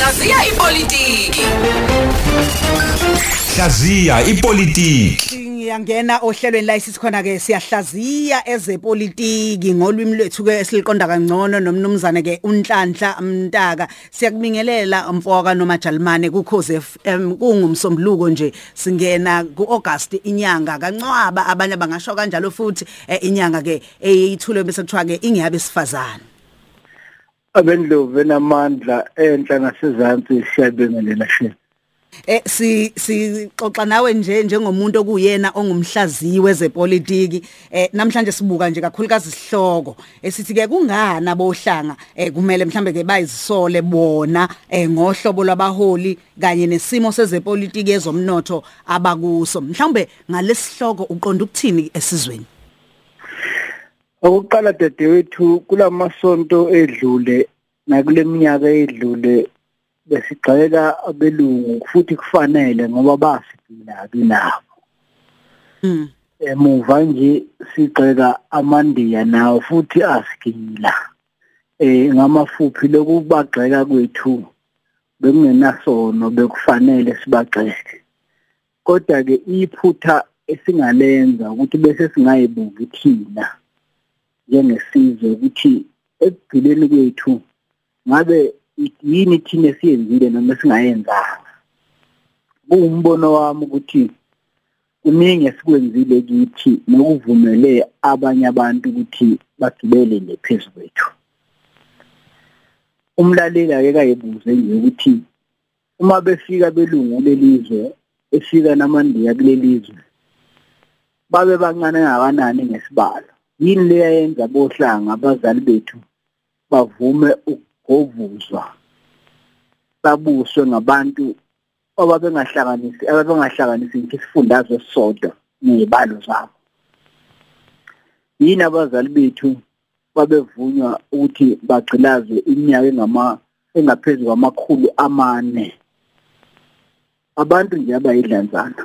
Hlaziya ipolitiki. Hlaziya ipolitiki. Ngiyangena ohlelweni la isikhona ke siyahlaziya ezepolitiki ngolwimi lwethu ke esiliqonda kangcono nomnumzane ke unhlanhla mntaka siyakubingelela mfoka nomajalimane kukhoze FM kungumsombuluko nje singena kuAugust inyanga kancwaba abanye bangasho kanjalo futhi eh, inyanga ke eyithule bese kuthiwa ke ingiyabe sifazana abendlovu enamandla enhla nasezantsi siyabingelela she Eh si sixoxa nawe nje njengomuntu okuyena ongumhlaziyi wezepolitiki. Eh namhlanje sibuka nje kakhulukazi sihloko esithi ke kungana bohlanga eh kumele mhlambe ke bayizisole bona eh ngohlobo lwabaholi kanye nesimo sezepolitiki ezomnotho abakuso. Mhlambe ngalesihloko uqonda ukuthini esizweni? Okuqala dadewethu kulamasonto edlule nakule minyaka edlule besigxeka abelungu futhi kufanele ngoba basigcina kinabo. mm Emuva nje sigxeka amandiya nawo futhi asigila. Eh ngamafuphi lokubagxeka kwethu bekungenasono bekufanele sibagxeke. Kodwa ke iphutha esingalenza ukuthi bese singayibuki thina njengesizwe ukuthi ekugcineni kwethu ngabe yini thina esiyenzile noma singayenzanga kuwumbono wami ukuthi kuningi esikwenzile kithi nokuvumele abanye abantu ukuthi bagibele nephezulu kwethu. Umlaleli ake kayibuze nje ukuthi uma befika belungu lelizwe efika namandiya kulelizwe babe bancane kangakanani ngesibalo? Yini leyenza bohlanga abazali bethu bavume ukugovuzwa babuswe ngabantu ababengahlanganisi ababengahlanganisi isifundazwe sodwa nezibalo zabo. Yini abazali bethu babevunywa ukuthi bagcilazwe iminyaka engama engaphezulu kwamakhulu amane? Abantu nje abayidlanzana.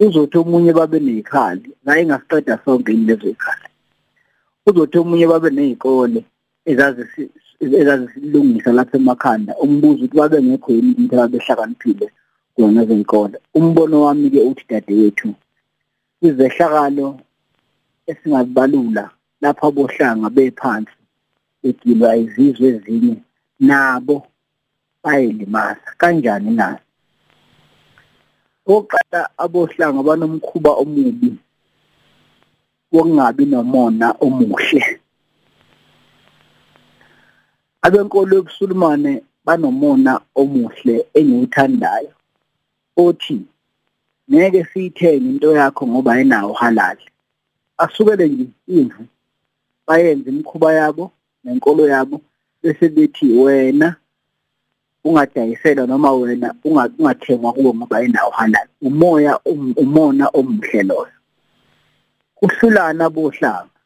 Uzothi omunye babe nezikhali la engasiqeda sonke lezo zikhali uzothi omunye babe nezikole ezazi ezazisilungisa lapha emakhanda umbuzo ukuthi babe ngekho yini into ababehlakaniphile kona zenkolo umbono wami ke uthi dadewethu izehlakalo esingazibalula lapha bohlanga bephansi begilwa izizwe ezinye nabo bayelimaza kanjani na? Oqala abohlanga banomkhuba omubi wokungabi nomona omuhle. Abenkolo yobusulumane banomona omuhle engiwuthandayo othi ngeke siyithenge into yakho ngoba ayinawo halali asukele nje imvu bayenze imikhuba yabo nenkolo yabo bese bethi wena ungadayiselwa noma wena ungathengwa kuwo ngoba ayinawo halali umoya umona omuhle loyo. Kuhlulana bohlanga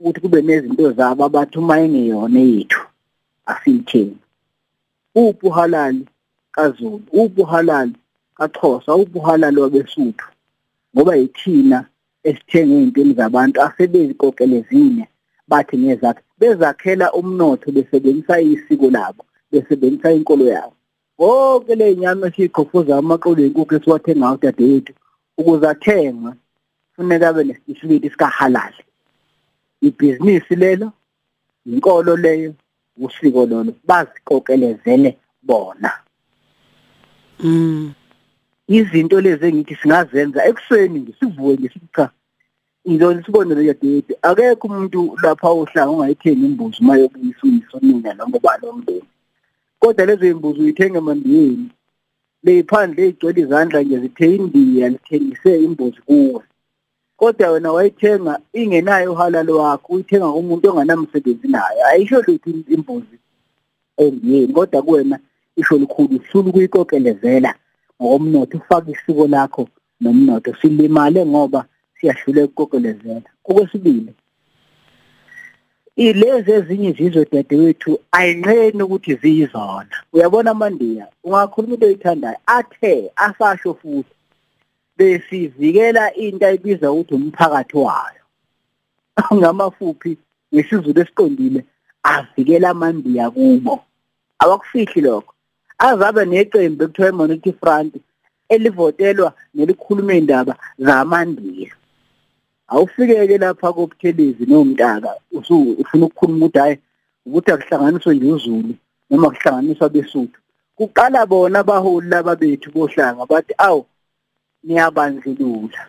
ukuthi kube nezinto zabo abathi uma engeyona yethu asiyithengi uphi uhalali kaZulu? Uphi uhalali kaXhosa? Uphi uhalali wabesuthu? Ngoba yithina esithenga izinto zabantu asebezikokelezile bathi ngezakhe bezakhela umnotho besebenzisa isiko labo besebenzisa inkolo yabo. Konke le nyama esiqhofuza amaqolo enkukhu esiwathenga udadewethu ukuze athengwe kufuneka abe nesitifiketi sikahalali. Ibhizinisi lelo inkolo leyo usiko lolo bazikokelezele bona. Mm. Izinto lezi engithi singazenza ekuseni ngisivuke ngisithi cha ngizona sibone le yadete akekho umuntu lapha ohlanga ungayithenga imbuzi uma yobuyisa uyisonina noma ubani omndeni kodwa lezo imbuzi uyithenga emandiyeni leyiphandle igcwele izandla nje zithe indiya lithengise imbuzi kuwe. Kodwa wena wayithenga ingenayo uhalalo wakho uyithenga kumuntu onganamsebenzi nayo ayisho lutho imbuzi endiyeni kodwa kuwena isho likhulu usulu kuyikokelezela ngokomnotho ufaka isiko lakho nomnotho silimale ngoba siyahlule ukukokelezela okwesibili ilezi ezinye izizwe dadewethu ayinqeni ukuthi ziyizona. Uyabona amandiya ungakhuluma into oyithandayo? Athe asasho futhi. Besivikela into ayibiza ukuthi umphakathi wayo. Ngamafuphi ngesizulu esiqondile avikela amandiya kubo. Abakufihli lokho. Azabe neqembu ekuthiwa Minority Front elivotelwa nelikhuluma indaba zamandiya. Awufike lapha koButhelezi nomntaka ufuna ukukhuluma ukuthi hayi ukuthi akuhlanganiswe nje uZulu noma kuhlanganiswa besuthu. Kuqala bona abaholi laba bethu bohlanga bathi awu niyabandlulula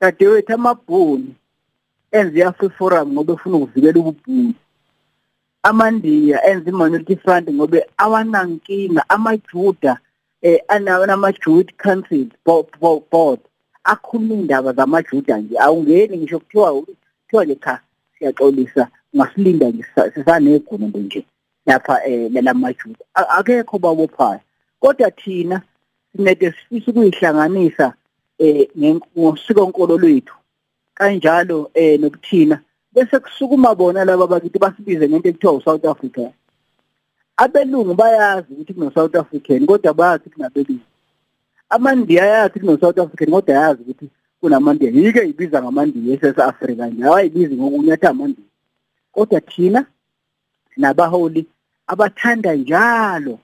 dadewethu amabhunu enze i-Africa Forum ngoba efuna ukuvikela ububhunu amandiya enze i-Minority Front ngoba awanankinga amajuda eh anama-Jude Council board. Akhuluma indaba zamajuda nje awungeni ngisho kuthiwa kuthiwa nje cha siyaxolisa ungasilinda nje sisanegundo nje lapha eh lamajuda akekho babophayo kodwa thina sinede sifisa ukuyihlanganisa eh ngosikonkolo lwethu. Kanjalo eh nokuthina. Bese kusukuma bona laba bakithi basibize ngento ekuthiwa South Africa abelungu bayazi ukuthi kuno South African kodwa bayazi kunabelungu. Amandiya ayazi kuno South African kodwa ayazi ukuthi kunamandiya. Yike ibiza ngamandiya esese Africa nje awayibizi ngokunyatha amandiya. Kodwa thina sinabaholi abathanda njalo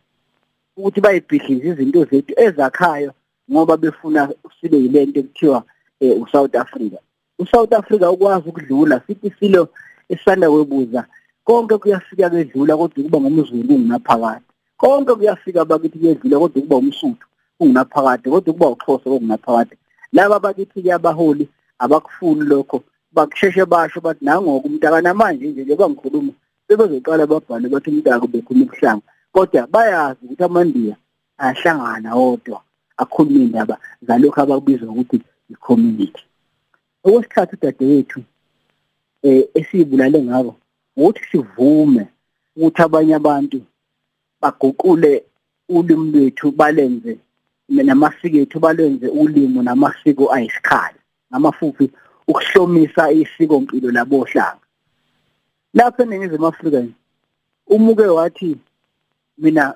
ukuthi bayibhidlize izinto zethu ezakhayo ngoba befuna sibe yilento ekuthiwa eh, uSouth Africa. uSouth Africa ukwazi ukudlula sithi silo esanda kwebuza konke kuyafika kwedlula kodwa kuba ngomzulu kungunaphakade konke kuyafika bakithi kuyedlula kodwa kuba umsuthu kungunaphakade kodwa kuba uxhosa kungunaphakade laba bakithi kuyabaholi abakufuni lokho. Bakusheshe basho bathi nangoku umntaka namanje nje njengoba ngikhuluma sebezoqala babhale bathi umntaka bekhuluma ubuhlanga kodwa bayazi ukuthi amandiya ayahlangana wodwa akhuluma indaba zalokho abakubiza ukuthi i-community. Okwesithathu dadewethu eh esibulale ngabo ukuthi sivume ukuthi abanye abantu baguqule ulimi lwethu balenze namasiko ethu balenze ulimo namasiko ayisikhali ngamafufi ukuhlomisa isiko mpilo labohlanga. Lapha eningizimu Afrika umuke wathi mina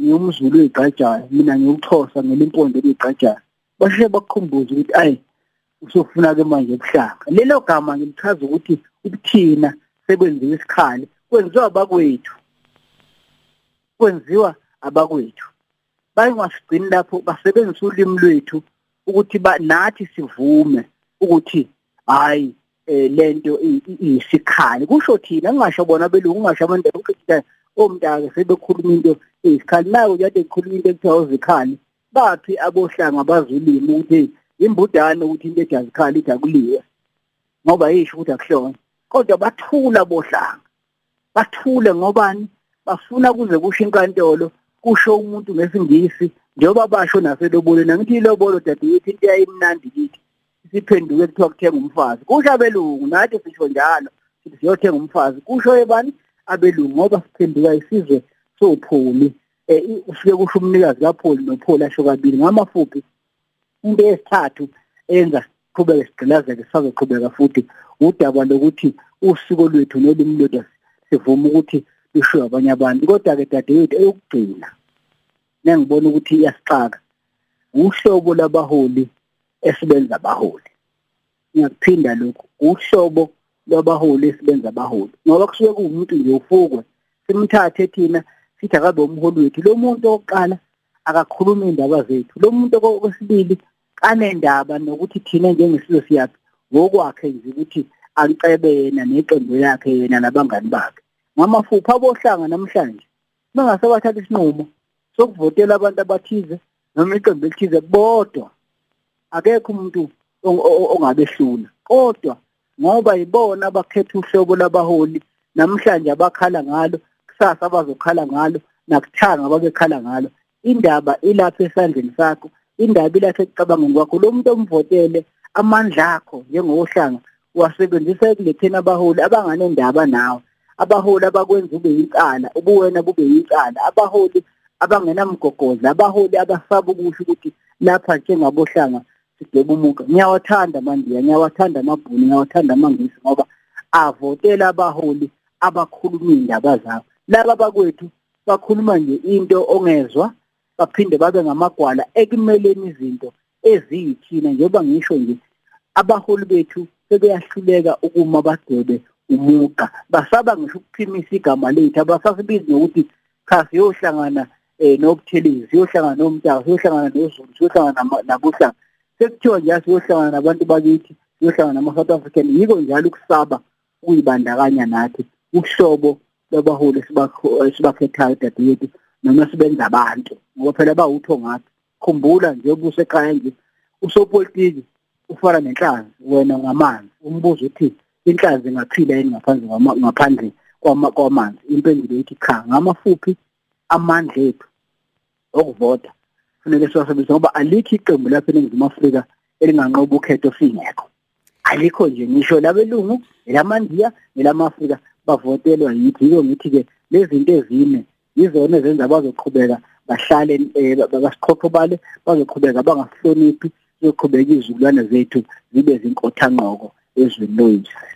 ngiyumzulu oyigqajayo mina ngiyuxhosa ngelimpondo oyigqajayo basheshe bakukhumbuze ukuthi ayi usofuna ke manje ubuhlanga? Lelo gama ngilichaza ukuthi ukuthina sekwenziwa isikhali kwenziwa abakwethu. Kwenziwa abakwethu. Bayingasigcini lapho basebenzisa ulimi lwethu ukuthi nathi sivume ukuthi hayi eh lento isikhali. Kusho thina ngingasho bona belungu ngingasho abantu ukuthi omntaka sebekhuluma into eyisikhali nayo kade kukhuluma into ekuthiwa uzikhali baphi abohlanga bazulimi ukuthi imbudane ukuthi into ejazikhali ithi akuliwe ngoba yisho ukuthi akuhlona kodwa bathula bohlanga bathule ngobani? Bafuna kuze kusho inkantolo kusho umuntu ngesingisi njengoba basho naselobolweni angithi ilobolo dadewethu into yayimnandi kithi siphenduke kuthiwa kuthenga umfazi. Kusho abelungu nathi sisho njalo sithi siyothenga umfazi. Kusho ebani abelungu ngoba siphenduka isizwe sopholi. Eh ufike kusho umnikazi kaPaul noPaul asho kabili ngamafuphi? Into yesithathu enza siqhubeke sigqilazeke sisazoqhubeka futhi udaba lokuthi usiko lwethu nolimi lwethu sivuma ukuthi lishiwe abanye abantu. Kodwa-ke dadewethu eyokugcina nengibona ukuthi iyasixaka uhlobo labaholi esibenza abaholi. Ngiyakuphinda lokhu uhlobo lwabaholi esibenza abaholi. Ngoba kusuke kuwumuntu nje ufukwe simthathe thina sithi akabe umholi wethu. Lo muntu oqala akakhuluma indaba zethu. Lo muntu okwesibili kanendaba nokuthi thina njengesizwe siyaphi. Ngokwakhe nje ukuthi acebe yena neqembu yakhe yena nabangani bakhe. Ngamafupha abohlanga namhlanje bangase bathatha isinqumo sokuvotela abantu abathize noma iqembu elithize bodwa akekho umuntu ongabehlula. Kodwa ngoba yibona abakhetha uhlobo labaholi namhlanje abakhala ngalo kusasa abazokhala ngalo nakuthanga babekhala ngalo. Indaba ilapha esandleni sakho indaba ilapha ekucabangeni kwakho. Lo muntu omvotele amandla akho njengohlanga wasebenzisa ekuletheni abaholi abanganendaba nawe. Abaholi abakwenza ube yincala ubuwena bube yincala abaholi abangenamgogodla abaholi abasaba ukusho ukuthi lapha njengabohlanga sidebe umuka ngiyawathanda mandiya ngiyawathanda amabhunu ngiyawathanda amangisi ngoba avotela abaholi abakhuluma indaba zabo laba bakwethu bakhuluma nje into ongezwa baphinde babe ngamagwala ekumeleni izinto eziyithina njengoba ngisho nje abaholi bethu sebeyahluleka ukuma badwebe umuqa. Basaba ngisho ukuphimisa igama lethu abasasibizi nokuthi cha siyohlangana eh nobuthelezi siyohlangana nomntaka siyohlangana noZulu siyohlangana nabohlanga sekuthiwa nje siyohlangana nabantu bakithi siyohlangana nama-South African yiko njalo ukusaba ukuyibandakanya nathi uhlobo lwabaholi sibakhethayo dadewethu noma sibenza abantu. Ngoba phela bawutho ngathi khumbula nje ubuso ekhaya nje usopolitiki ufana nenhlanzi wena ngamanzi. Umbuzo uthi inhlanzi ingaphila yini ngaphandle ngaphandle kwamanzi? Impendulo ithi cha ngamafuphi amandla ethu okuvota? Kufanele siwasebenzise ngoba alikho iqembu lapha eNingizimu Afrika elinganqoba ukhetho singekho. Alikho nje ngisho labelungu elamandiya nelamaAfrika bavotelwa yithi yiko ngithi-ke lezi zinto ezine yizona ezenza bazoqhubeka bahlale basiqhoqhobale bazoqhubeka bangasihloniphi siyoqhubeka izizukulwane zethu zibe zinkothanqoko ezweni loyise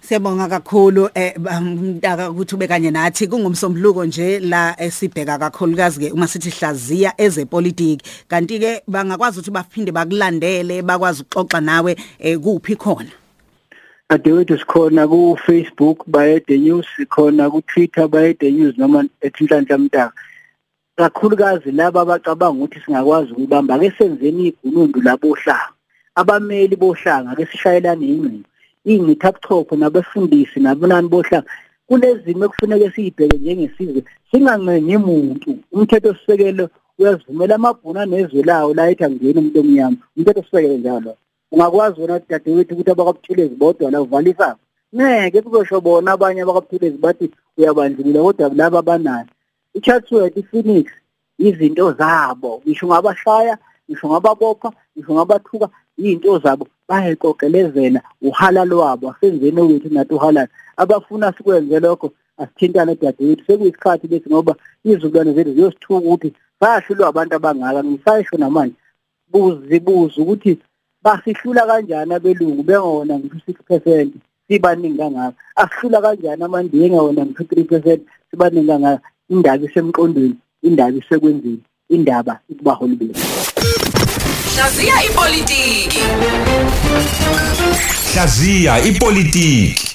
Siyabonga kakhulu eh mntaka ukuthi ube kanye nathi. Kungumsombuluko nje la esibheka kakhulukazi ke uma sithi hlaziya ezepolitiki. Kanti ke bangakwazi ukuthi baphinde bakulandele bakwazi ukuxoxa nawe eh kuphi khona? Adewethu sikhona ku Facebook baye the news sikhona ku Twitter baye the news noma ethinhlanhla mntaka. Kakhulukazi laba abacabanga ukuthi singakwazi ukubamba ke senzeni ibhunundu labohlanga. Abameli bohlanga ke sishayelane ingcingo ingithabuchopho nabefundisi nabonani bohlanga kunezimo ekufuneka siyibheke njengesizwe. Singancengi umuntu umthetho sisekelo uyazivumela amabhuna nezwe lawo la ethi angeni umuntu omnyama umthetho sisekelo njalo. Ungakwazi wona dadewethu ukuthi abakwabuthulezi bodwa la uvalisa ngeke kuzosho bona abanye abakwabuthulezi bathi uyabandlulula kodwa laba abanayo. iChatsworth iPhoenix izinto zabo. Ngisho ngabashaya ngisho ngababopha ngisho ngabathuka izinto zabo. Bayayiqoqelezela uhala lwabo asenzeni wethu nathi uhalala abafuna sikwenze lokho asithintane dadewethu. Sekuyisikhathi bethi ngoba izizukulwane zethu ziyosithuka ukuthi sahlulwa abantu abangaka ngisayisho namanje. Buzibuza ukuthi basihlula kanjani abelungu? Bengona ngisho 6% sibaningi kangaka. Asihlula kanjani amandiye ngawona ngisho 3% sibaningi kangaka? Indaba isemqondweni indaba isekwenzeni indaba ikubaholi bethu Hlaziya ipolitiki. Hlaziya ipolitiki